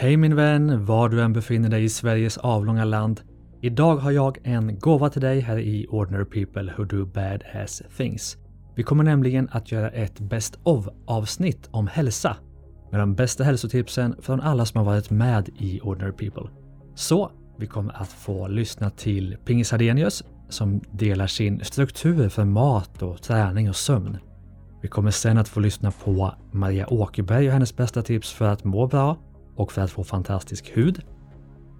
Hej min vän, var du än befinner dig i Sveriges avlånga land. Idag har jag en gåva till dig här i Ordinary People Who Do Bad Ass Things. Vi kommer nämligen att göra ett Best of avsnitt om hälsa med de bästa hälsotipsen från alla som har varit med i Ordinary People. Så vi kommer att få lyssna till Pingis Hardenius som delar sin struktur för mat och träning och sömn. Vi kommer sen att få lyssna på Maria Åkerberg och hennes bästa tips för att må bra och för att få fantastisk hud.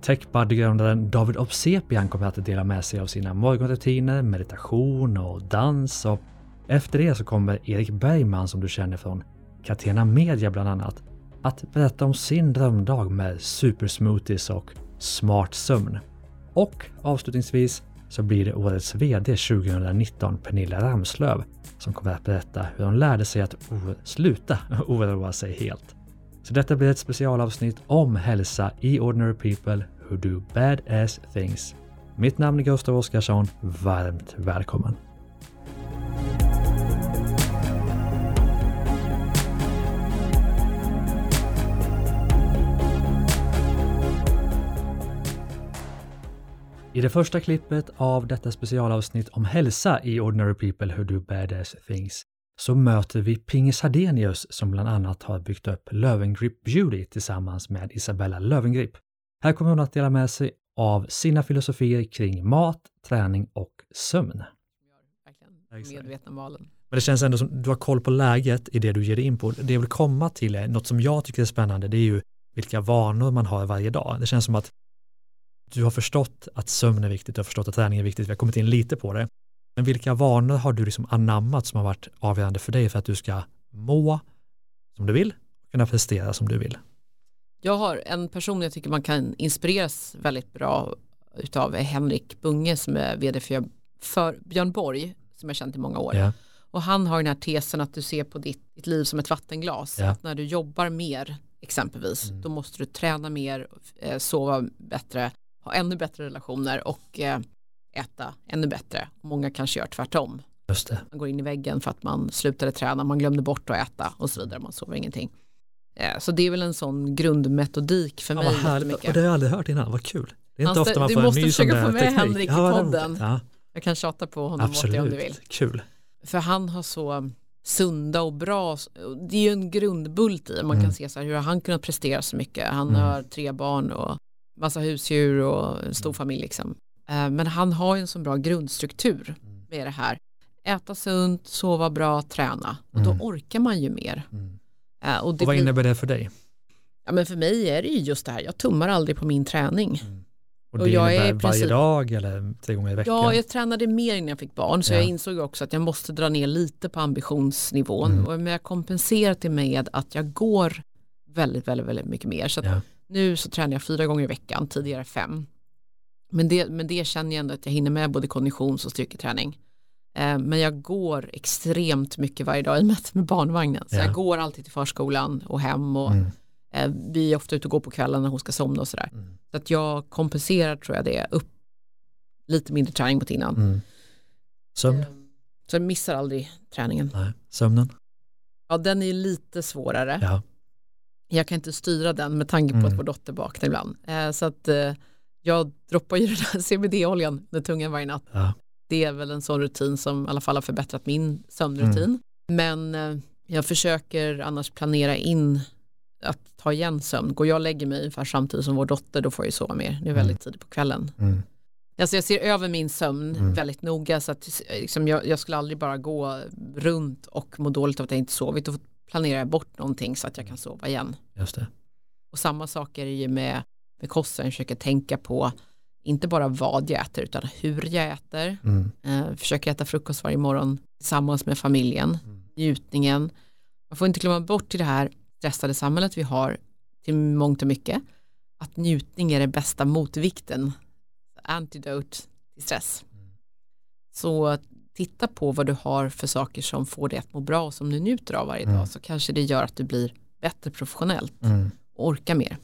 Techbuddy-grundaren David Obsepian kommer att dela med sig av sina morgonrutiner, meditation och dans och efter det så kommer Erik Bergman som du känner från Catena Media bland annat att berätta om sin drömdag med supersmoothies och smart sömn. Och avslutningsvis så blir det årets VD 2019 Pernilla Ramslöv som kommer att berätta hur hon lärde sig att sluta oroa sig helt. Så detta blir ett specialavsnitt om hälsa i Ordinary People Who Do Bad Ass Things. Mitt namn är Gustav Oskarsson. Varmt välkommen! I det första klippet av detta specialavsnitt om hälsa i Ordinary People Who Do Badass Things så möter vi Pingis Hadenius som bland annat har byggt upp Lövengrip Beauty tillsammans med Isabella Lövengrip. Här kommer hon att dela med sig av sina filosofier kring mat, träning och sömn. Medvetna valen. Men det känns ändå som du har koll på läget i det du ger dig in på. Det jag vill komma till är något som jag tycker är spännande, det är ju vilka vanor man har varje dag. Det känns som att du har förstått att sömn är viktigt, du har förstått att träning är viktigt, vi har kommit in lite på det. Men vilka vanor har du liksom anammat som har varit avgörande för dig för att du ska må som du vill och kunna prestera som du vill? Jag har en person jag tycker man kan inspireras väldigt bra utav Henrik Bunge som är vd för, för Björn Borg som jag känt i många år. Ja. Och han har den här tesen att du ser på ditt, ditt liv som ett vattenglas. Ja. Att när du jobbar mer exempelvis Mm. då måste du träna mer, eh, sova bättre, ha ännu bättre relationer och eh, äta ännu bättre. Många kanske gör tvärtom. Just det. Man går in i väggen för att man slutade träna, man glömde bort att äta och så vidare, man sover ingenting. Eh, Så det är väl en sån grundmetodik för Ja, mig. Och det har jag aldrig hört innan, vad kul. Det är inte Hans- ofta man du får en måste ny sån försöka få med teknik. Henrik i Ja, podden. Ja, Jag kan tjata på honom åt dig om du vill. absolut. Kul. För han har så sunda och bra, det är ju en grundbult i, man Mm. kan se så här, hur har han kunnat prestera så mycket? Han Mm. har tre barn och massa husdjur och en stor familj liksom. Eh, Men han har ju en så bra grundstruktur Mm. med det här. Äta sunt, sova bra, träna. Och då Mm. orkar man ju mer. Mm. Eh, Och Och vad innebär det för dig? ja, men för mig är det ju just det här, jag tummar aldrig på min träning. Och Och det jag är varje princip- dag eller tre gånger i veckan? Ja, jag tränade mer innan jag fick barn så Ja. jag insåg också att jag måste dra ner lite på ambitionsnivån. Mm. Och Men jag kompenserar det med att jag går väldigt, väldigt, väldigt mycket mer. Så Ja. nu så tränar jag fyra gånger i veckan, tidigare fem. Men det, men det känner jag ändå att jag hinner med både konditions och styrketräning. Eh, Men jag går extremt mycket varje dag i och med barnvagnen. Så Ja. jag går alltid till förskolan och hem och Mm. eh, vi är ofta ute och går på kvällen när hon ska somna och sådär. Mm. Så att jag kompenserar tror jag det upp lite mindre träning mot innan. Mm. Sömn? Eh, Så jag missar aldrig träningen. Nej. Sömnen? Ja, den är lite svårare. Ja. Jag kan inte styra den med tanke på Mm. att vår dotter vaknar ibland. Eh, Så att jag droppar ju den här CBD-oljan med tungan varje natt. ja. Det är väl en sån rutin som i alla fall har förbättrat min sömnrutin. Mm. Men eh, jag försöker annars planera in att ta igen sömn. Går jag och lägger mig ungefär samtidigt som vår dotter då får jag ju sova mer. Det är väldigt tidigt på kvällen. Mm. Alltså jag ser över min sömn Mm. väldigt noga så att liksom, jag, jag skulle aldrig bara gå runt och må dåligt av att jag inte sovit. Då planerar jag bort någonting så att jag kan sova igen. Just det. Och samma sak är det ju med, med kosten. Försöker tänka på inte bara vad jag äter utan hur jag äter. Mm. Eh, försöker äta frukost varje morgon tillsammans med familjen. Mm. Njutningen. Man får inte glömma bort i det här stressade samhället vi har till mångt och mycket att njutning är det bästa motvikten. Antidote till stress. Så titta på vad du har för saker som får dig att må bra och som du njuter av varje Mm. dag så kanske det gör att du blir bättre professionellt Mm. och orkar mer.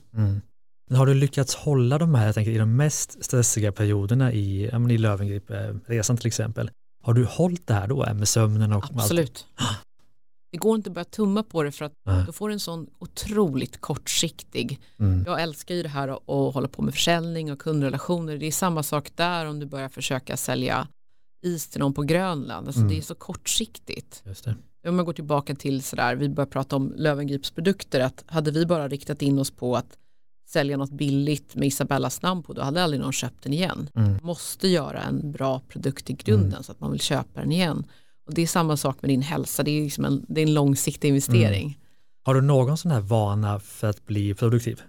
Mm. Har du lyckats hålla de här, jag tänker i de mest stressiga perioderna i, ja, i Löwengrip-resan till exempel, har du hållit det här då med sömnen och allt? Absolut. Det går inte att börja tumma på det för att Nej. då får du en sån otroligt kortsiktig. Mm. Jag älskar ju det här att att hålla på med försäljning och kundrelationer. Det är samma sak där om du börjar försöka sälja is till någon på Grönland. Alltså Mm. Det är så kortsiktigt. Just det. Om man går tillbaka till sådär, vi börjar prata om Lövengrips produkter, att hade vi bara riktat in oss på att sälja något billigt med Isabellas namn på, då hade aldrig någon köpt den igen. Mm. Måste göra en bra produkt i grunden Mm. så att man vill köpa den igen. Och det är samma sak med din hälsa, det är, liksom en, det är en långsiktig investering. Har du någon sån här vana för att bli produktiv?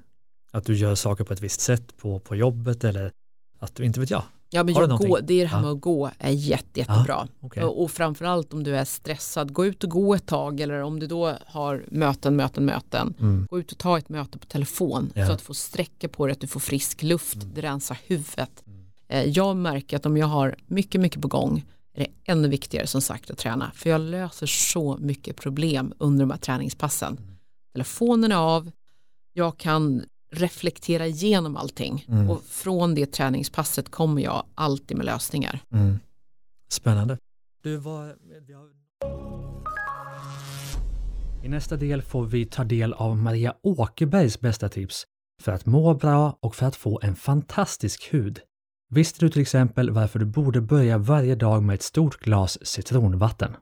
Att du gör saker på ett visst sätt på, på jobbet eller att du inte vet jag? Ja, men jag går, det är det här med att gå är jätte, jättebra. Okej. Och, och framförallt om du är stressad, gå ut och gå ett tag eller om du då har möten, möten, möten. Mm. Gå ut och ta ett möte på telefon Ja. så att du får sträcka på dig, att du får frisk luft, Mm. det rensar huvudet. Mm. Eh, Jag märker att om jag har mycket, mycket på gång är det ännu viktigare som sagt att träna. För jag löser så mycket problem under de här träningspassen. Mm. Telefonen är av, jag kan reflektera igenom allting Mm. och från det träningspasset kommer jag alltid med lösningar. Mm. Spännande. Du, har... I nästa del får vi ta del av Maria Åkerbergs bästa tips för att må bra och för att få en fantastisk hud. Visste du till exempel varför du borde börja varje dag med ett stort glas citronvatten?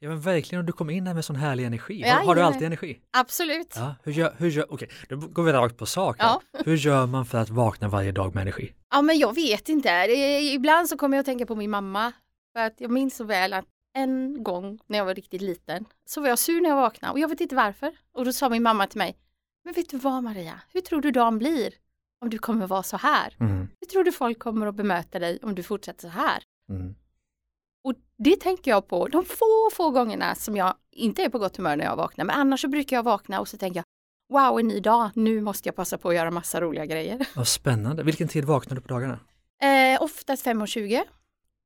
Ja men verkligen, och du kom in här med sån härlig energi. Ja, Har, har du alltid energi? Absolut. Ja, hur gör, hur gör, okej, då går vi rakt på sak. Ja. Hur gör man för att vakna varje dag med energi? Ja, men jag vet inte. Ibland så kommer jag att tänka på min mamma. För att jag minns så väl att en gång när jag var riktigt liten så var jag sur när jag vaknade och jag vet inte varför. Och då sa min mamma till mig, men vet du vad Maria, hur tror du dagen blir om du kommer vara så här? Mm, Hur tror du folk kommer att bemöta dig om du fortsätter så här? mm, Och det tänker jag på de få, få gångerna som jag inte är på gott humör när jag vaknar. Men annars så brukar jag vakna och så tänker jag, wow, en ny dag, nu måste jag passa på att göra massa roliga grejer. vad spännande. Vilken tid vaknar du på dagarna? Eh, oftast 5.20,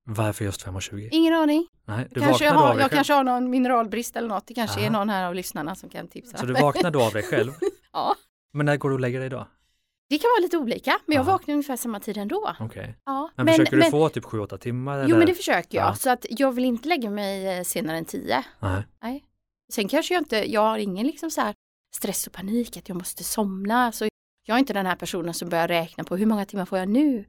Varför just 5.20? ingen aning. Nej, du kanske jag har, jag själv. kanske har någon mineralbrist eller något. Det kanske Aha. är någon här av lyssnarna som kan tipsa. Så du vaknar då av dig själv? Ja. Men när går du och lägger dig då? Det kan vara lite olika, men jag Aha. vaknar ungefär samma tid ändå. Okej. Ja. Men, försöker du få typ 7-8 timmar? Eller? Jo, men det försöker jag. Ja. Så att jag vill inte lägga mig eh, senare än 10. Nej. Nej. Sen kanske jag inte, jag har ingen liksom så här stress och panik att jag måste somna. Så jag är inte den här personen som börjar räkna på hur många timmar får jag nu?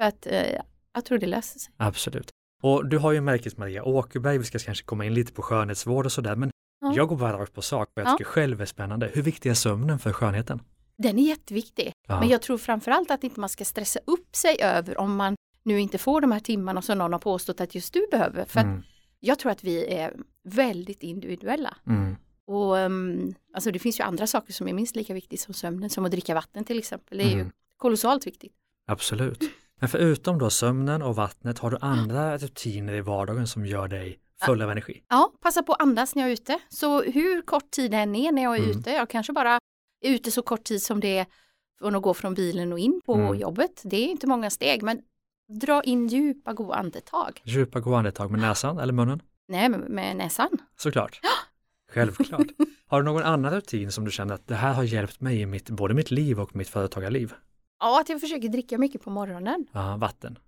För att eh, jag tror det löser sig. Absolut. Och du har ju märket Maria Åkerberg, vi ska kanske komma in lite på skönhetsvård och sådär, men Ja. jag går bara rakt på sak och jag Ja. tycker själv är spännande. Hur viktig är sömnen för skönheten? Den är jätteviktig. Ja. Men jag tror framförallt att inte man ska stressa upp sig över om man nu inte får de här timmarna som någon har påstått att just du behöver. För Mm, jag tror att vi är väldigt individuella. mm, Och um, alltså det finns ju andra saker som är minst lika viktigt som sömnen, som att dricka vatten till exempel. Det är ju Mm. kolossalt viktigt. absolut. Men förutom då sömnen och vattnet, har du andra rutiner i vardagen som gör dig full av energi? Ja, passa på att andas när jag är ute. Så hur kort tid det än är när jag är Mm. ute, jag kanske bara ute så kort tid som det är från att gå från bilen och in på Mm. jobbet. Det är inte många steg, men dra in djupa goda andetag. Djupa goda andetag med näsan eller munnen? Nej, med, näsan. Såklart. Självklart. Har du någon annan rutin som du känner att det här har hjälpt mig i mitt, både mitt liv och mitt företagarliv? Ja, att jag försöker dricka mycket på morgonen. Ja, vatten.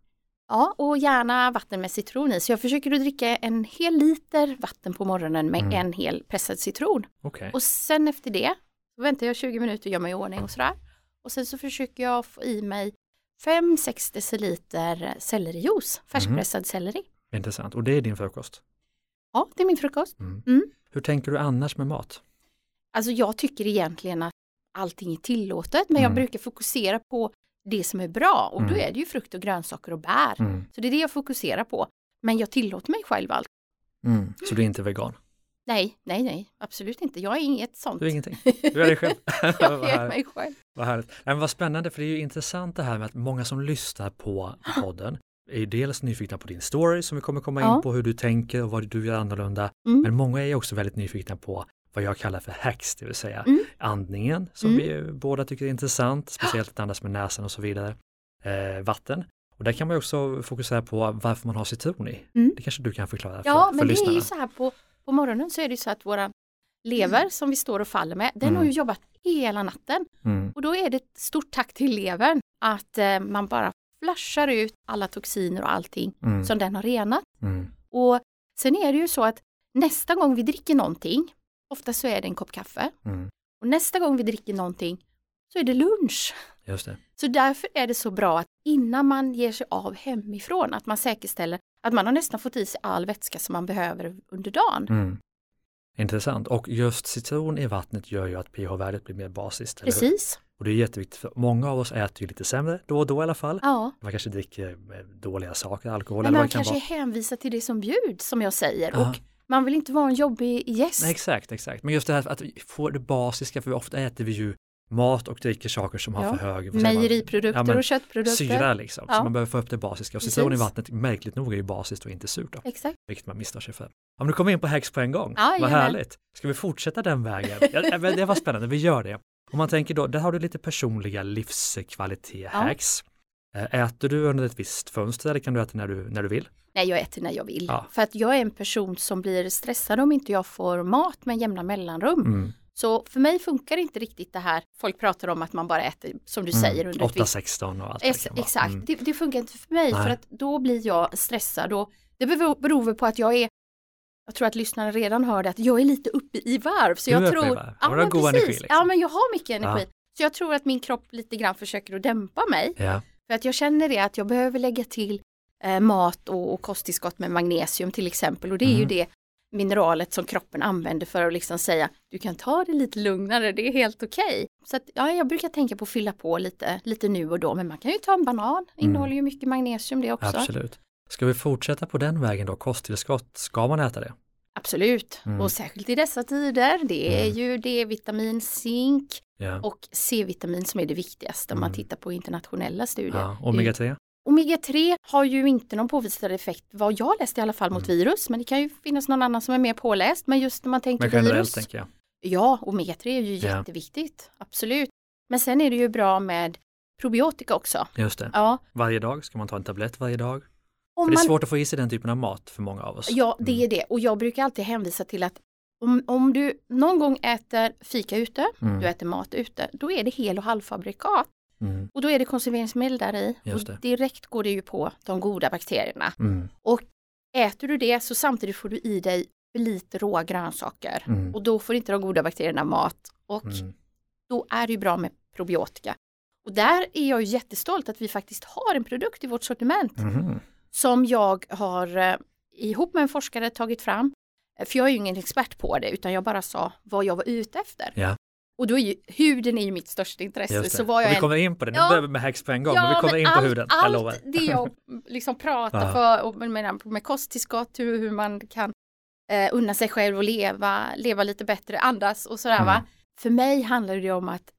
Ja, och gärna vatten med citron i. Så jag försöker att dricka en hel liter vatten på morgonen med Mm. en hel pressad citron. Okej. Och sen efter det väntar jag 20 minuter gör mig i ordning och sådär. Och sen så försöker jag få i mig 5-6 deciliter sellerijuice, färskpressad selleri. Intressant. Och det är din frukost? Ja, det är min frukost. Mm. Mm. Hur tänker du annars med mat? Alltså jag tycker egentligen att allting är tillåtet, men jag Mm. brukar fokusera på det som är bra och då Mm. är det ju frukt och grönsaker och bär. Mm. Så det är det jag fokuserar på. Men jag tillåter mig själv allt. Mm. Så du är inte vegan? Nej, nej, nej, absolut inte. Jag är inget sånt. Du är ingenting? Du är dig själv? jag är mig själv. vad härligt. Nej, men vad spännande, för det är ju intressant det här med att många som lyssnar på podden är ju dels nyfikna på din story som vi kommer komma in Ja. på, hur du tänker och vad du gör annorlunda. Mm. Men många är också väldigt nyfikna på vad jag kallar för hacks, det vill säga Mm. andningen som Mm. vi båda tycker är intressant, speciellt att andas med näsan och så vidare. Eh, vatten. Och där kan man också fokusera på varför man har citron i. Mm. Det kanske du kan förklara för, Ja, för men det är lyssnarna. ju så här på, på morgonen så är det så att våra lever som vi står och faller med, den Mm. har ju jobbat hela natten. Mm. Och då är det ett stort tack till levern att eh, man bara flashar ut alla toxiner och allting Mm. som den har renat. Mm. Och sen är det ju så att nästa gång vi dricker någonting, ofta så är det en kopp kaffe, Mm. och nästa gång vi dricker någonting så är det lunch. Just det. Så därför är det så bra att innan man ger sig av hemifrån, att man säkerställer att man har nästan fått i sig all vätska som man behöver under dagen. Mm. Intressant. Och just citron i vattnet gör ju att pH-värdet blir mer basiskt. Precis. Och det är jätteviktigt för många av oss äter ju lite sämre då och då i alla fall. Ja. Man kanske dricker eh, dåliga saker, alkohol Men eller vad man det kan kanske vara. är hänvisad till det som bjuds, som jag säger. Ja. Och man vill inte vara en jobbig gäst. Nej, exakt, exakt. Men just det här att får det basiska, för ofta äter vi ju mat och dricker saker som har Ja. för hög man? Mejeriprodukter Ja, och köttprodukter. syra liksom. Så Ja. man behöver få upp det basiska. Och citron i vattnet, märkligt nog, är ju basiskt och inte surt. Då, Exakt. vilket man misstar sig för. Men nu kommer in på hacks på en gång. Ja, Vad jajamän. härligt. Ska vi fortsätta den vägen? Ja, det var spännande, vi gör det. Om man tänker då, där har du lite personliga livskvalitet-hacks. Eh, Äter du under ett visst fönster eller kan du äta när du, när du vill? Nej, jag äter när jag vill. För att jag är en person som blir stressad om inte jag får mat med jämna mellanrum. Mm. Så för mig funkar inte riktigt det här. Folk pratar om att man bara äter, som du säger, under ett visst 8-16 och allt vad det exakt, Mm. det, det funkar inte för mig Nej. för att då blir jag stressad och det beror, väl på att jag är jag tror att lyssnarna redan hörde att jag är lite uppe i varv. Så Du är jag uppe i tror, varv. Ja, men precis. energi, liksom. Ja men jag har mycket energi. Ja. Så jag tror att min kropp lite grann försöker att dämpa mig. Ja, För att jag känner det att jag behöver lägga till eh, mat och, och kosttillskott med magnesium till exempel. Och det är ju Mm. det mineralet som kroppen använder för att liksom säga du kan ta det lite lugnare, det är helt okej. Så att, ja, jag brukar tänka på att fylla på lite, lite nu och då, men man kan ju ta en banan, innehåller ju mycket magnesium det också. Mm. absolut. Ska vi fortsätta på den vägen då? Kosttillskott, ska man äta det? Absolut, Mm. och särskilt i dessa tider, det är Mm. ju D-vitamin, zink Ja. och C-vitamin som är det viktigaste om man Mm. tittar på internationella studier. ja. Omega-3? Omega-3 har ju inte någon påvisad effekt, vad jag läst i alla fall, mot Mm. virus, men det kan ju finnas någon annan som är mer påläst, men just när man tänker Men generellt virus. tänker jag. Ja, omega-3 är ju Ja. jätteviktigt, absolut. Men sen är det ju bra med probiotika också. Just det. Ja, Varje dag, ska man ta en tablett varje dag? om För det är svårt att få i sig den typen av mat för många av oss. ja, det Mm. är det. Och jag brukar alltid hänvisa till att om, om du någon gång äter fika ute, Mm. du äter mat ute, då är det hel och halvfabrikat. Mm. Och då är det konserveringsmedel där i. Just Och direkt går det ju på de goda bakterierna. Mm. Äter du det så samtidigt får du i dig för lite råa grönsaker. Mm. Och då får inte de goda bakterierna mat. Och Mm. då är det ju bra med probiotika. Och där är jag ju jättestolt att vi faktiskt har en produkt i vårt sortiment Mhm. som jag har eh, ihop med en forskare tagit fram. Eh, För jag är ju ingen expert på det utan jag bara sa vad jag var ute efter. Ja. Och då är ju huden är ju mitt största intresse. Så Och jag vi kommer in på det, nu Ja. börjar vi med hacks på en gång, Ja, men vi kommer men in på allt, huden, jag lovar. Allt det jag liksom pratar för, och med, med, kosttillskott, hur, hur man kan eh, unna sig själv och leva, leva lite bättre, andas och sådär va. Mm. För mig handlar det om att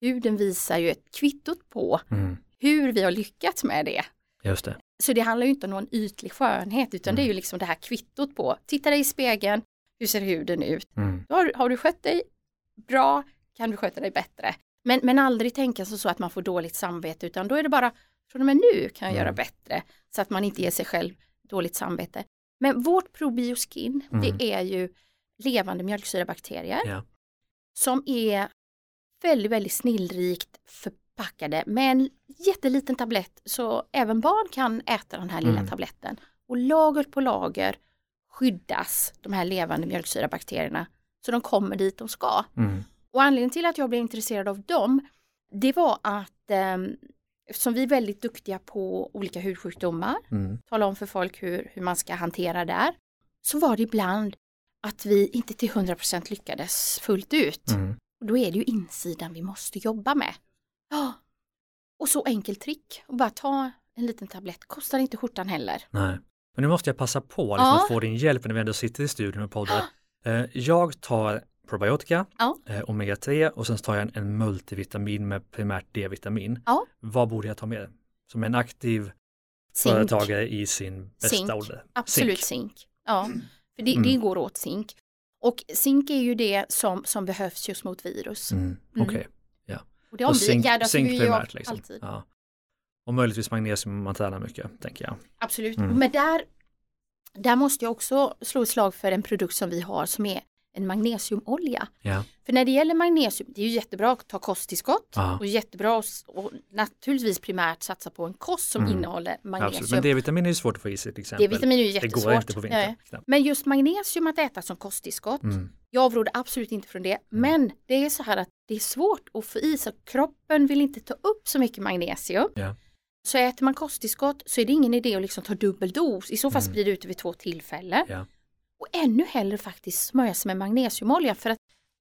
huden visar ju ett kvittot på Mm. hur vi har lyckats med det. Just det. Så det handlar ju inte om någon ytlig skönhet utan Mm. det är ju liksom det här kvittot på, titta dig i spegeln, hur ser huden ut? Mm. Då har, har du skött dig bra, kan du sköta dig bättre. Men, men aldrig tänka så, så att man får dåligt samvete utan då är det bara från och med nu kan jag Mm. göra bättre så att man inte ger sig själv dåligt samvete. Men vårt probioskin Mm. det är ju levande mjölksyrabakterier Ja. som är väldigt, väldigt snillrikt förpackade med en jätteliten tablett så även barn kan äta den här lilla Mm. tabletten. Och lager på lager skyddas de här levande mjölksyrabakterierna så de kommer dit de ska. Mm. Och anledningen till att jag blev intresserad av dem det var att eh, eftersom vi är väldigt duktiga på olika hudsjukdomar, Mm. tala om för folk hur, hur man ska hantera där, så var det ibland att vi inte till 100% lyckades fullt ut. Mm. Och då är det ju insidan vi måste jobba med. Ja. Och så enkelt trick, och bara ta en liten tablett, kostar inte skjortan heller. Nej. Men nu måste jag passa på liksom, Ja. att få din hjälp när vi ändå sitter i studion och poddar. Eh, jag tar probiotika, Ja. eh, omega-3 och sen tar jag en, en multivitamin med primärt D-vitamin. Ja. Vad borde jag ta med? Som en aktiv Zink, företagare i sin bästa Zink. ålder. absolut Zink. zink. Ja, för det, Mm. det går åt zink. Och zink är ju det som, som behövs just mot virus. Mm. Mm. Okej. Och det Och zink, zink vi primärt liksom. alltid. Ja. Och möjligtvis magnesium om man tränar mycket, tänker jag. Absolut. Mm. Men där, där måste jag också slå ett slag för en produkt som vi har som är en magnesiumolja. Ja. För när det gäller magnesium, det är ju jättebra att ta kosttillskott Ja. och jättebra att och naturligtvis primärt satsa på en kost som Mm. innehåller Absolut. magnesium. Men D-vitamin är ju svårt att få i sig till exempel. D-vitamin är ju det jättesvårt. går inte på vintern. Nej. Men just magnesium att äta som kosttillskott, Mm. jag avråder absolut inte från det. Men det är så här att det är svårt att få i sig, kroppen vill inte ta upp så mycket magnesium. Ja. Så äter man kosttillskott så är det ingen idé att liksom ta dubbel dos, i så fall Mm. sprida ut det vid två tillfällen. Ja. Och ännu hellre faktiskt smörja sig med magnesiumolja för att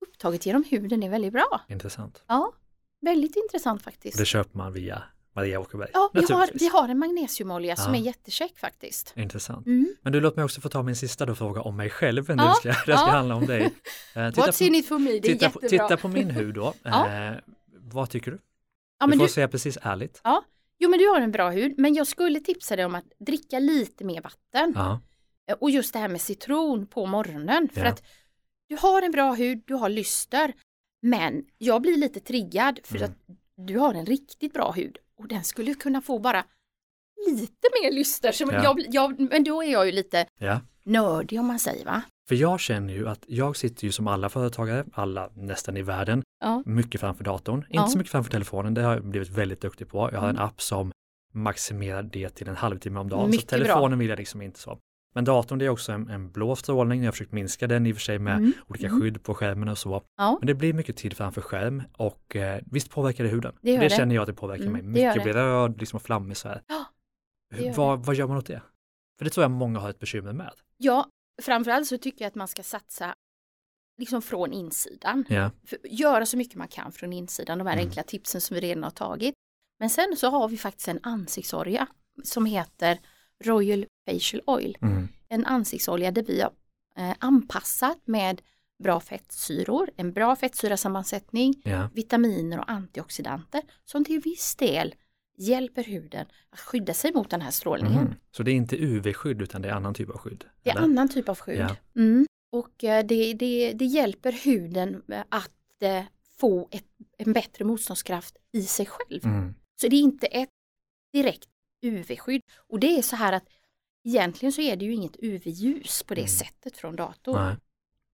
upptaget genom huden är väldigt bra. Intressant. Ja, väldigt intressant faktiskt. Och det köper man via Maria Åkerberg. Ja, vi har, vi har en magnesiumolja som Ja. är jättecheck faktiskt. Intressant. Mm. Men du, låt mig också få ta min sista då fråga om mig själv. Nu Ja, ska, det ska ja. handla om dig. Eh, titta, What's in it for me, det är titta, på, jättebra. titta på min hud då. Ja. eh, vad tycker du? ja, du får du, säga precis ärligt. Jo men du har en bra hud, men jag skulle tipsa dig om att dricka lite mer vatten. Ja. Eh, Och just det här med citron på morgonen. För Ja. att du har en bra hud, du har lyster. Men jag blir lite triggad för Mm. att du har en riktigt bra hud. Och den skulle kunna få bara lite mer lyster. Så Ja. jag, jag, men då är jag ju lite ja. Nördig om man säger va? För jag känner ju att jag sitter ju som alla företagare, alla nästan i världen, Ja. mycket framför datorn. Inte Ja. så mycket framför telefonen, det har jag blivit väldigt duktig på. Jag har en Mm. app som maximerar det till en halvtimme om dagen. Mycket så telefonen vill jag liksom inte så. Men datorn det är också en, en blå strålning, jag har försökt minska den i och för sig med Mm. olika Mm. skydd på skärmen och så. Ja. Men det blir mycket tid framför skärm och eh, visst påverkar det huden. Det gör det. känner jag att det påverkar Mm, mig. det Mycket det. blir röd liksom och flammig så här. Ja, det vad, vad gör man åt det? För det tror jag många har ett bekymmer med. Ja, framförallt så tycker jag att man ska satsa liksom från insidan. För, göra så mycket man kan från insidan, de här Mm. enkla tipsen som vi redan har tagit. Men sen så har vi faktiskt en ansiktsolja som heter Royal Facial Oil. mm. En ansiktsolja där vi har eh, anpassat med bra fettsyror, en bra fettsyrasammansättning, ja. vitaminer och antioxidanter som till viss del hjälper huden att skydda sig mot den här strålningen. Mhm. Så det är inte UV-skydd utan det är annan typ av skydd? Det är eller? annan typ av skydd. Ja. Mm. Och eh, det, det, det hjälper huden eh, att eh, få ett, en bättre motståndskraft i sig själv. Mm. Så det är inte ett direkt UV-skydd. Och det är så här att egentligen så är det ju inget UV-ljus på det Mm. sättet från datorn. Nej,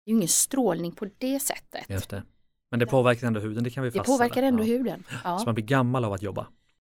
Det är ju ingen strålning på det sättet. just det. Men det påverkar ändå huden, det kan vi Det fastställa. påverkar ändå ja. huden. Så Ja. man blir gammal av att jobba.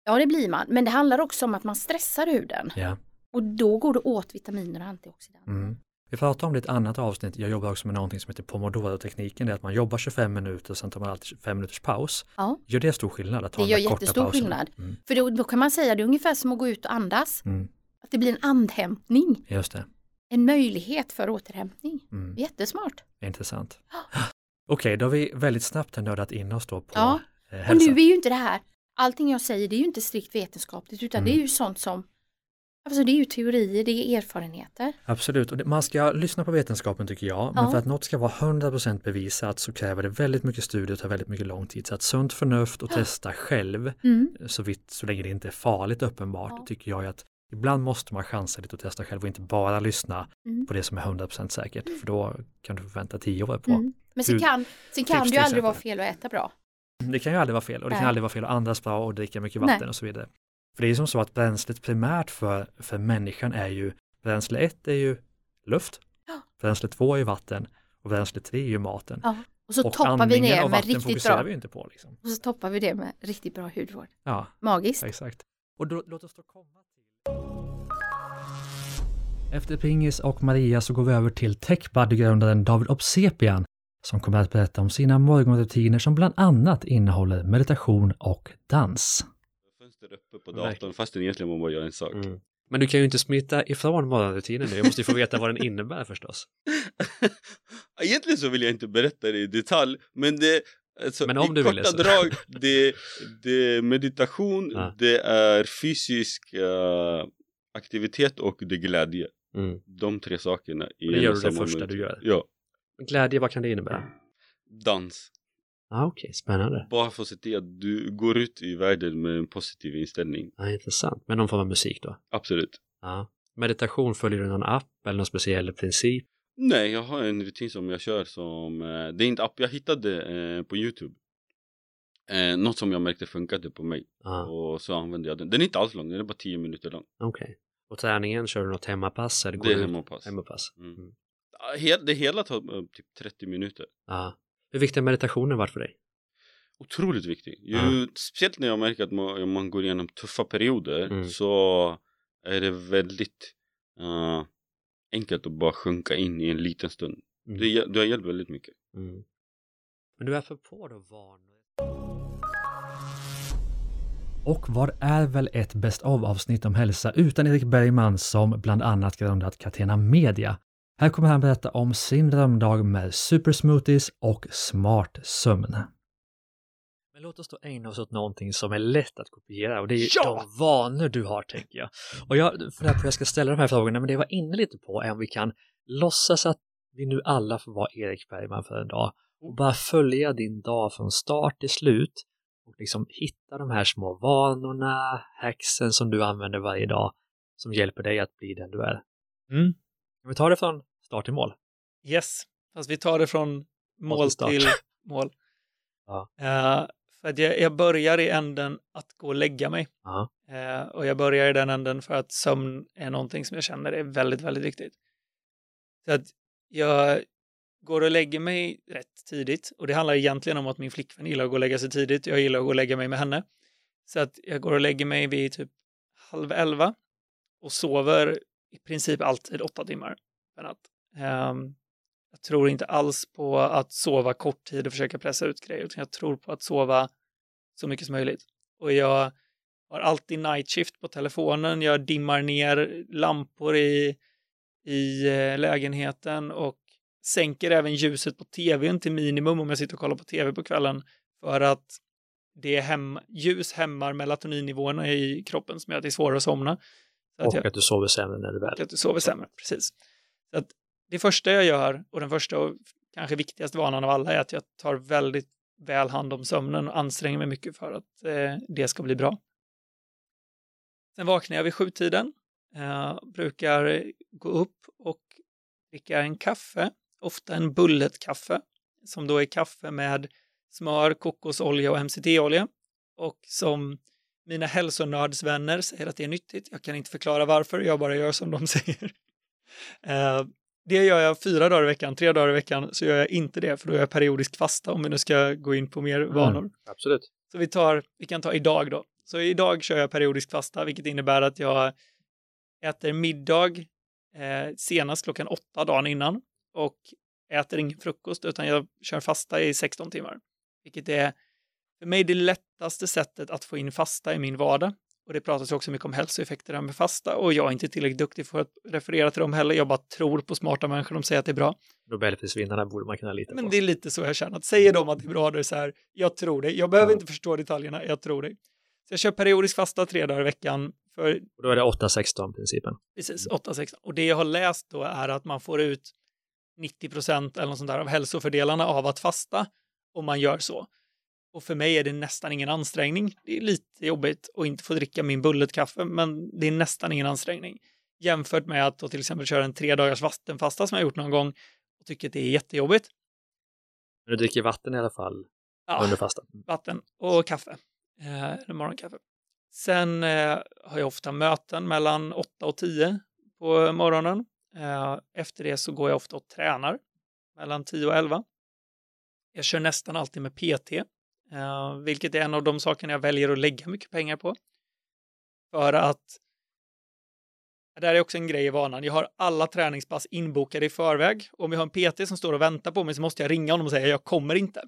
Ja, det blir man. Men det handlar också om att man stressar huden. Ja. Och då går det åt vitaminer och antioxidanter. Mm. Vi pratade om det i ett annat avsnitt, jag jobbar också med någonting som heter pomodoro-tekniken, det är att man jobbar 25 minuter och sen tar man alltid 5 minuters paus. Ja. Gör det stor skillnad? Att ta Det gör jättestor pauserna? skillnad. Mm. För då, då kan man säga det är ungefär som att gå ut och andas. Mm. Att det blir en andhämtning. Just det, En möjlighet för återhämtning. mm. Jättesmart. intressant. Okej, då har vi väldigt snabbt nördat in oss då på Ja. eh, Och hälsa. nu är ju inte det här, allting jag säger det är ju inte strikt vetenskapligt utan Mm. det är ju sånt som, alltså det är ju teorier, det är erfarenheter. Absolut, och det, man ska lyssna på vetenskapen tycker jag, men Ja. för att något ska vara 100% bevisat så kräver det väldigt mycket studier och tar väldigt mycket lång tid. Så att sunt förnuft och testa själv, Mm. så, vitt, så länge det inte är farligt uppenbart, Ja. tycker jag att ibland måste man chansa lite och testa själv och inte bara lyssna Mm. på det som är 100% säkert, för då kan du förvänta 10 år på. Mm. Men sen kan, sen kan det ju aldrig vara fel att äta bra. Det kan ju aldrig vara fel och det kan aldrig vara fel att andas bra och dricka mycket vatten Nej. och så vidare. För det är ju som så att bränslet primärt för, för människan är ju, bränsle 1 är ju luft, bränsle 2 är ju vatten och bränsle 3 är ju maten. Ja. Och så och toppar vi av med riktigt bra. vi inte på. Liksom. Och så toppar vi det med riktigt bra hudvård. Ja, Magiskt. exakt. Och då, låt oss då komma till... Efter Pingis och Maria så går vi över till techbuddy-grundaren David Obsepian som kommer att berätta om sina morgonrutiner som bland annat innehåller meditation och dans. Fönster uppe på datorn fastän egentligen man bara gör en sak. Mm. Men du kan ju inte smita ifrån morgonrutinen nu. Jag måste ju få veta vad den innebär förstås. egentligen så vill jag inte berätta det i detalj men det alltså, Men om i du korta ville så. drag det, det är meditation, Ja. det är fysisk eh, aktivitet och det är glädje. Mm. De tre sakerna i det gör du det första minut. du gör? Ja, Glädje, vad kan det innebära? dans. Ah, Okej, spännande. Bara för att se till att du går ut i världen med en positiv inställning. Ja, intressant. Men någon form av musik då? Absolut. Ja. Meditation, följer du någon app eller någon speciell princip? Nej, jag har en rutin som jag kör som, eh, det är inte app, jag hittade eh, på YouTube. Eh, något som jag märkte funkade på mig Ja, och så använde jag den. Den är inte alls lång, den är bara 10 minuter lång. okej. Och träningen, kör du något hemmapass? Eller går Det är hemmapass. Hemmapass. Mm. Mm. Det hela tar eh, typ 30 minuter. Ja. Hur viktig har meditationen varit för dig? Otroligt viktig. Ju, Ja. Speciellt när jag märker att man, man går igenom tuffa perioder Mm. så är det väldigt eh, enkelt att bara sjunka in i en liten stund. Mm. Det, det har hjälpt väldigt mycket. Mm. Men du är för på då vanor? Och vad är väl ett Best of avsnitt om hälsa utan Erik Bergman som bland annat grundat Catena Media. Här kommer han berätta om sin drömdag med supersmoothies och smart sömn. Men låt oss då ägna oss åt någonting som är lätt att kopiera och det är Ja! de vanor du har tänker jag. Och jag funderar på hur jag ska ställa de här frågorna men det jag var inne lite på är om vi kan låtsas att vi nu alla får vara Erik Bergman för en dag och bara följa din dag från start till slut och liksom hitta de här små vanorna, hacksen som du använder varje dag som hjälper dig att bli den du är. Mm. Kan vi ta det från start till mål? Yes, fast vi tar det från mål till mål. Ja. Eh, för att jag, jag börjar i änden att gå och lägga mig. Eh, och jag börjar i den änden för att sömn är någonting som jag känner är väldigt, väldigt viktigt. Så att jag går och lägger mig rätt tidigt och det handlar egentligen om att min flickvän gillar att gå och lägga sig tidigt. Jag gillar att gå och lägga mig med henne. Så att jag går och lägger mig vid typ halv elva och sover i princip alltid åtta timmar per natt. Ehm, jag tror inte alls på att sova kort tid och försöka pressa ut grejer, utan jag tror på att sova så mycket som möjligt. Och jag har alltid night shift på telefonen, jag dimmar ner lampor i, i eh, lägenheten och sänker även ljuset på tvn till minimum om jag sitter och kollar på tv på kvällen för att det är hem, ljus hämmar melatoninnivåerna i kroppen som gör att det är svårare att somna. Så att Och jag, att du sover sämre när du väl. och att du sover sämre, precis. Så att det första jag gör och den första och kanske viktigaste vanan av alla är att jag tar väldigt väl hand om sömnen och anstränger mig mycket för att eh, det ska bli bra. Sen vaknar jag vid sjutiden, eh, brukar gå upp och dricka en kaffe, ofta en bulletkaffe, som då är kaffe med smör, kokosolja och MCT-olja och som mina hälsonördsvänner säger att det är nyttigt. Jag kan inte förklara varför, jag bara gör som de säger. Eh, det gör jag fyra dagar i veckan, tre dagar i veckan så gör jag inte det, för då är jag periodisk fasta om vi nu ska gå in på mer vanor. Absolut. Så vi, tar, vi kan ta idag då. Så idag kör jag periodisk fasta, vilket innebär att jag äter middag eh, senast klockan åtta dagen innan och äter ingen frukost, utan jag kör fasta i 16 timmar. Vilket är för mig det lättaste sättet att få in fasta i min vardag. Och det pratas ju också mycket om hälsoeffekter med fasta och jag är inte tillräckligt duktig för att referera till dem heller. Jag bara tror på smarta människor, de säger att det är bra. Nobelprisvinnarna borde man kunna lita Men på. det är lite så jag känner, att säger de att det är bra, då är det så här, jag tror dig. Jag behöver Ja. inte förstå detaljerna, jag tror dig. Så jag kör periodisk fasta tre dagar i veckan för Och då är det 8-16 principen. precis 8-16. Och det jag har läst då är att man får ut 90 procent eller något sånt där av hälsofördelarna av att fasta om man gör så. Och för mig är det nästan ingen ansträngning. Det är lite jobbigt att inte få dricka min bulletkaffe, men det är nästan ingen ansträngning. Jämfört med att då till exempel köra en tre dagars vattenfasta som jag gjort någon gång och tycker att det är jättejobbigt. Men du dricker vatten i alla fall Ja, under fastan. vatten och kaffe. Eh, eller morgonkaffe. Sen eh, har jag ofta möten mellan 8 och 10 på morgonen. Eh, efter det så går jag ofta och tränar mellan 10 och 11. Jag kör nästan alltid med PT, Eh, vilket är en av de sakerna jag väljer att lägga mycket pengar på. För att det här är också en grej i vanan. Jag har alla träningspass inbokade i förväg. Om jag har en PT som står och väntar på mig så måste jag ringa honom och säga jag kommer inte.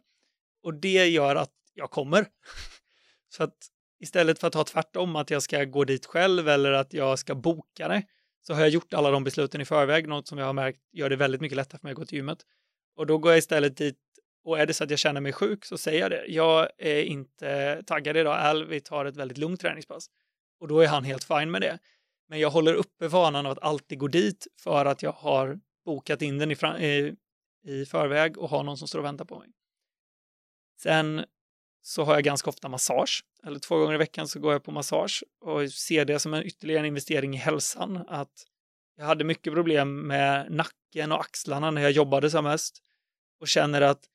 Och det gör att jag kommer. Så att istället för att ha tvärtom, att jag ska gå dit själv eller att jag ska boka det, så har jag gjort alla de besluten i förväg, något som jag har märkt gör det väldigt mycket lättare för mig att gå till gymmet. Och då går jag istället dit och är det så att jag känner mig sjuk så säger jag det. Jag är inte taggad idag, Al, vi tar ett väldigt lugnt träningspass. Och då är han helt fin med det. Men jag håller uppe vanan av att alltid gå dit för att jag har bokat in den i, i, i förväg och har någon som står och väntar på mig. Sen så har jag ganska ofta massage, eller två gånger i veckan så går jag på massage och ser det som en ytterligare investering i hälsan. Att jag hade mycket problem med nacken och axlarna när jag jobbade som mest och känner att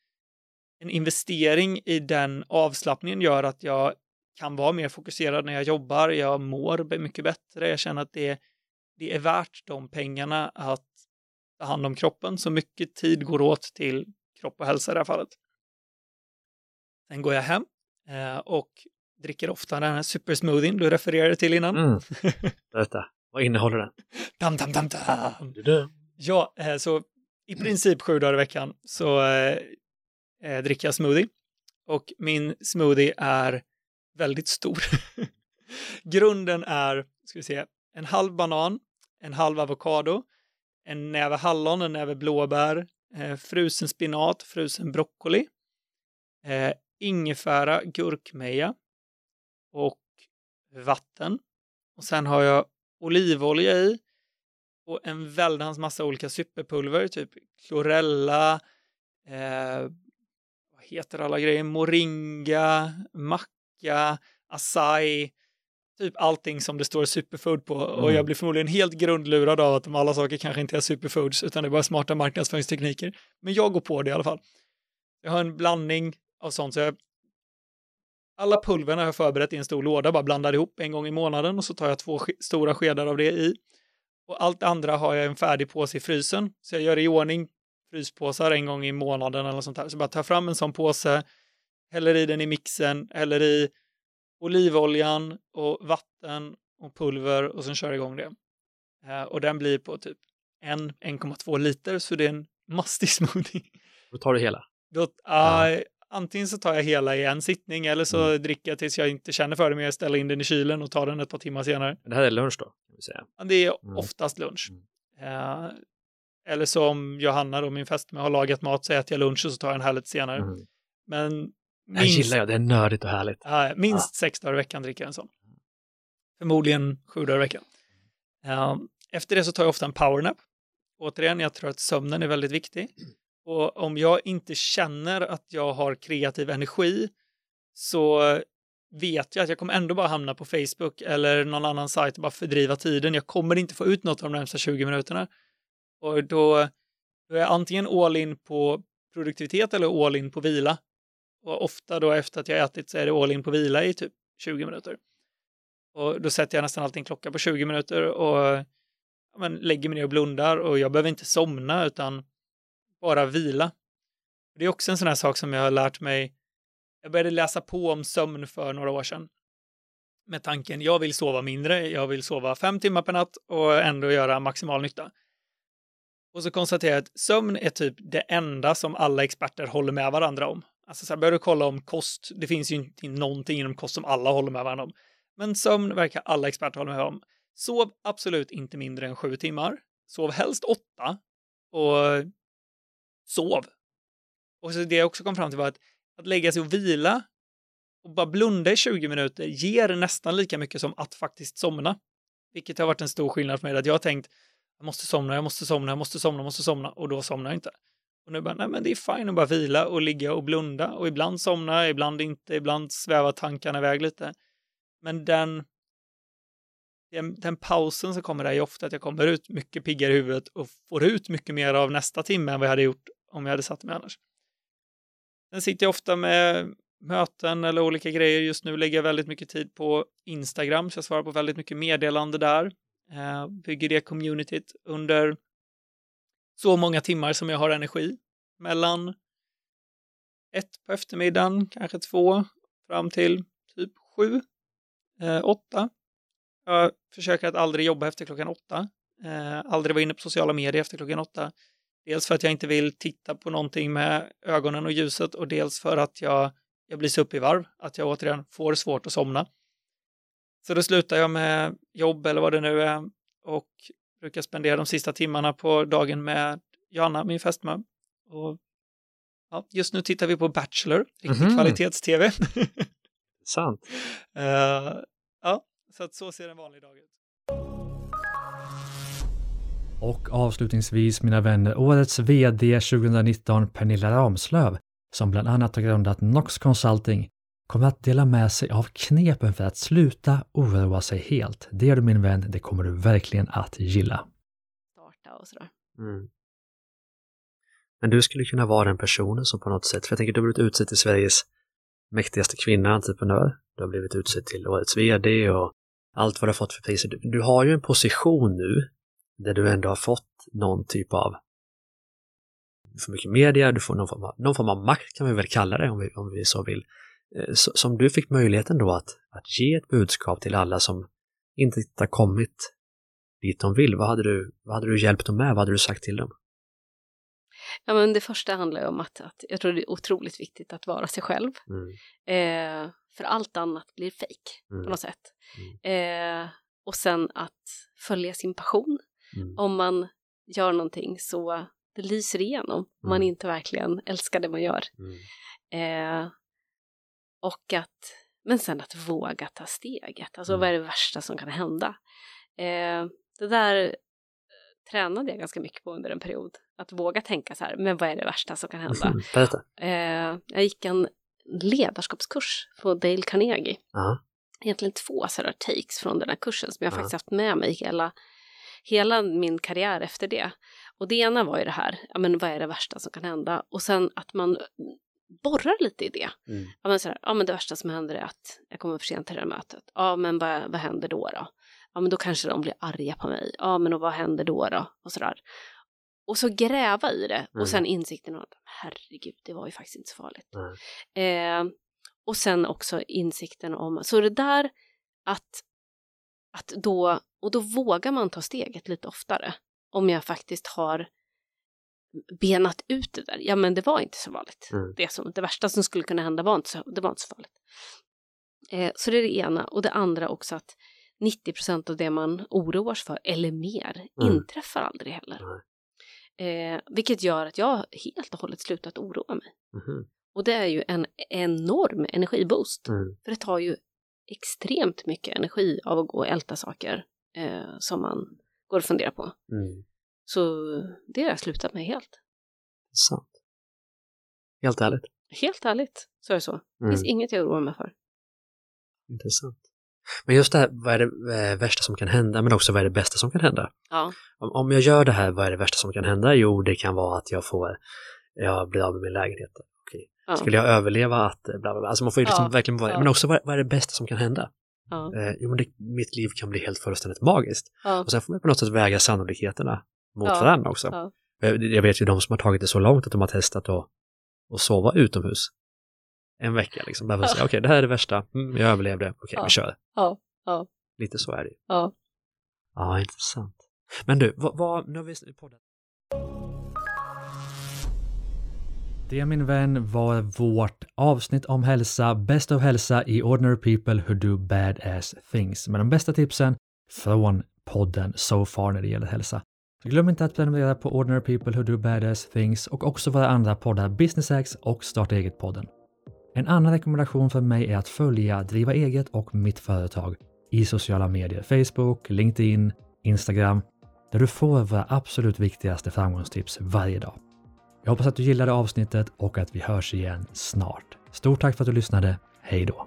en investering i den avslappningen gör att jag kan vara mer fokuserad när jag jobbar, jag mår mycket bättre, jag känner att det, det är värt de pengarna att ta hand om kroppen. Så mycket tid går åt till kropp och hälsa i det här fallet. Sen går jag hem eh, och dricker ofta den här supersmoothien du refererade till innan. Mm. Berätta, vad innehåller den? Dam, dam, dam, dam. Ja, eh, så i princip sju dagar i veckan så eh, eh, dricka smoothie. Och min smoothie är väldigt stor. Grunden är, ska vi se, en halv banan, en halv avokado, en näve hallon, en näve blåbär, eh, frusen spinat, frusen broccoli, eh, ingefära, gurkmeja och vatten. Och sen har jag olivolja i och en väldans massa olika superpulver, typ chlorella, eh, heter alla grejer, moringa, macka, acai, typ allting som det står superfood på. Och Mm. jag blir förmodligen helt grundlurad av att de alla saker kanske inte är superfoods, utan det är bara smarta marknadsföringstekniker. Men jag går på det i alla fall. Jag har en blandning av sånt, så jag alla pulverna har jag förberett i en stor låda, bara blandar ihop en gång i månaden och så tar jag två ske stora skedar av det i. Och allt andra har jag en färdig påse i frysen, så jag gör i ordning fryspåsar en gång i månaden eller sånt där. Så bara tar fram en sån påse, häller i den i mixen, häller i olivoljan och vatten och pulver och sen kör jag igång det. Eh, och den blir på typ en 1,2 liter, så det är en mastig smoothie. Då tar du hela. Då, ah, Antingen så tar jag hela i en sittning eller så dricker jag tills jag inte känner för det mer, ställer in den i kylen och tar den ett par timmar senare. Men det här är lunch då, kan vi säga. Ja, Det är Mm. oftast lunch. Mm. Eh, eller som Johanna då, min fästmö, har lagat mat så äter jag lunch och så tar jag en här lite senare. Mm. Men Det här gillar jag, det är nördigt och härligt. Ja, minst sex dagar i veckan dricker jag en sån. Förmodligen sju dagar i veckan. Ja, efter det så tar jag ofta en powernap. Återigen, jag tror att sömnen är väldigt viktig. Och om jag inte känner att jag har kreativ energi så vet jag att jag kommer ändå bara hamna på Facebook eller någon annan sajt och bara fördriva tiden. Jag kommer inte få ut något av de närmsta 20 minuterna. Och då, då är jag antingen all in på produktivitet eller all in på vila. Och ofta då efter att jag ätit så är det all in på vila i typ 20 minuter. Och då sätter jag nästan alltid en klocka på 20 minuter och ja, men, lägger mig ner och blundar och jag behöver inte somna utan bara vila. Det är också en sån här sak som jag har lärt mig. Jag började läsa på om sömn för några år sedan. Med tanken, jag vill sova mindre, jag vill sova fem timmar per natt och ändå göra maximal nytta. Och så konstaterar jag att sömn är typ det enda som alla experter håller med varandra om. Alltså så här, börjar du kolla om kost, det finns ju inte någonting inom kost som alla håller med varandra om. Men sömn verkar alla experter hålla med om. Sov absolut inte mindre än sju timmar. Sov helst åtta. Och sov. Och så det jag också kom fram till var att, att lägga sig och vila och bara blunda i 20 minuter ger nästan lika mycket som att faktiskt somna. Vilket har varit en stor skillnad för mig. Att jag har tänkt jag måste somna, jag måste somna, jag måste somna, jag måste somna och då somnar jag inte. Och nu bara, nej men det är fine att bara vila och ligga och blunda och ibland somna, ibland inte, ibland svävar tankarna iväg lite. Men den, den, den pausen som kommer där är ofta att jag kommer ut mycket piggare i huvudet och får ut mycket mer av nästa timme än vad jag hade gjort om jag hade satt mig annars. Sen sitter jag ofta med möten eller olika grejer. Just nu lägger jag väldigt mycket tid på Instagram, så jag svarar på väldigt mycket meddelande där. Eh, bygger det communityt under så många timmar som jag har energi. Mellan ett på eftermiddagen, kanske två, fram till typ sju, eh, åtta. Jag försöker att aldrig jobba efter klockan åtta. Eh, aldrig vara inne på sociala medier efter klockan åtta. Dels för att jag inte vill titta på någonting med ögonen och ljuset och dels för att jag, jag blir så upp i varv, att jag återigen får svårt att somna. Så då slutar jag med jobb eller vad det nu är och brukar spendera de sista timmarna på dagen med Johanna, min fästmö. Och ja, just nu tittar vi på Bachelor, riktig Mhm. kvalitets-tv. Sant. Eh, ja, så att så ser en vanlig dag ut. Och avslutningsvis mina vänner, årets VD 2019 Pernilla Ramslöv, som bland annat har grundat Nox Consulting, kommer att dela med sig av knepen för att sluta oroa sig helt. Det är du min vän, det kommer du verkligen att gilla. starta och sådär. Mm. Men du skulle kunna vara den personen som på något sätt, för jag tänker du har blivit utsedd till Sveriges mäktigaste kvinna, entreprenör. Du har blivit utsedd till årets VD och allt vad du har fått för priser. Du, du har ju en position nu där du ändå har fått någon typ av för mycket media, du får någon form av, någon form av makt kan vi väl kalla det om vi, om vi så vill. Eh, som du fick möjligheten då att, att ge ett budskap till alla som inte har kommit dit de vill. Vad hade du, vad hade du hjälpt dem med? Vad hade du sagt till dem? Ja, men det första handlar ju om att, att jag tror det är otroligt viktigt att vara sig själv. Mm. Eh, för allt annat blir fejk Mm. på något sätt. Eh, och sen att följa sin passion. Mm. Om man gör någonting så det lyser igenom. Om man Mm. inte verkligen älskar det man gör. Mm. Eh, och att, men sen att våga ta steget. Alltså Mm. vad är det värsta som kan hända? Eh, det där eh, tränade jag ganska mycket på under en period. Att våga tänka så här, men vad är det värsta som kan hända? Mm. Berätta. Eh, jag gick en ledarskapskurs på Dale Carnegie. Ja. Egentligen två sådana takes från den här kursen som jag Ja. faktiskt haft med mig hela, hela min karriär efter det. Och det ena var ju det här, ja men vad är det värsta som kan hända? Och sen att man borrar lite i det. Mm. Ja men, så här, ja men det värsta som händer är att jag kommer för sent till det här mötet. Ja men vad, vad händer då då? Ja men då kanske de blir arga på mig. Ja men och vad händer då då? Och sådär. Och så gräva i det Mm. och sen insikten om att herregud, det var ju faktiskt inte så farligt. Nej. Eh, och sen också insikten om, så det där att, att då, och då vågar man ta steget lite oftare. Om jag faktiskt har benat ut det där, ja men det var inte så farligt. Mm. Det, som, det värsta som skulle kunna hända var inte så, det var inte så farligt. Eh, så det är det ena. Och det andra också att 90 procent av det man oroar sig för, eller mer, Mm. inträffar aldrig heller. Eh, vilket gör att jag helt och hållet slutat oroa mig. Mhm. Och det är ju en enorm energiboost. Mm. För det tar ju extremt mycket energi av att gå och älta saker eh, som man går och funderar på. Mm. Så det har jag slutat med helt. Sant. Helt ärligt. Helt ärligt så är det så. Det Mm. finns inget jag oroar mig för. Intressant. Men just det här, vad är det eh, värsta som kan hända, men också vad är det bästa som kan hända? Ja, Om, om jag gör det här, vad är det värsta som kan hända? Jo, det kan vara att jag får, jag blir av med min lägenhet. Okej. ja, Skulle jag överleva att, eh, bla bla bla. Alltså man får ju liksom Ja, verkligen vara, men också vad, vad är det bästa som kan hända? ja, Eh, jo, men det, mitt liv kan bli helt fullständigt magiskt. Och sen får man på något sätt väga sannolikheterna mot Ja, varandra också. ja. Jag, vet ju de som har tagit det så långt att de har testat att, att sova utomhus. En vecka liksom. Bara för att säga, okej, det här är det värsta. Mm, jag överlevde. Okej, Ja. vi kör. ja, ja, Lite så är det ja. Ja, intressant. Men du, vad, vad nu har vi podden. Det min vän var vårt avsnitt om hälsa, Best of hälsa i Ordinary People Who Do Badass Things med de bästa tipsen från podden so far när det gäller hälsa. Glöm inte att prenumerera på Ordinary People Who Do Badass Things och också våra andra poddar Business Hacks och Starta Eget-podden. En annan rekommendation för mig är att följa Driva Eget och Mitt Företag i sociala medier, Facebook, LinkedIn, Instagram, där du får våra absolut viktigaste framgångstips varje dag. Jag hoppas att du gillade avsnittet och att vi hörs igen snart. Stort tack för att du lyssnade. Hej då!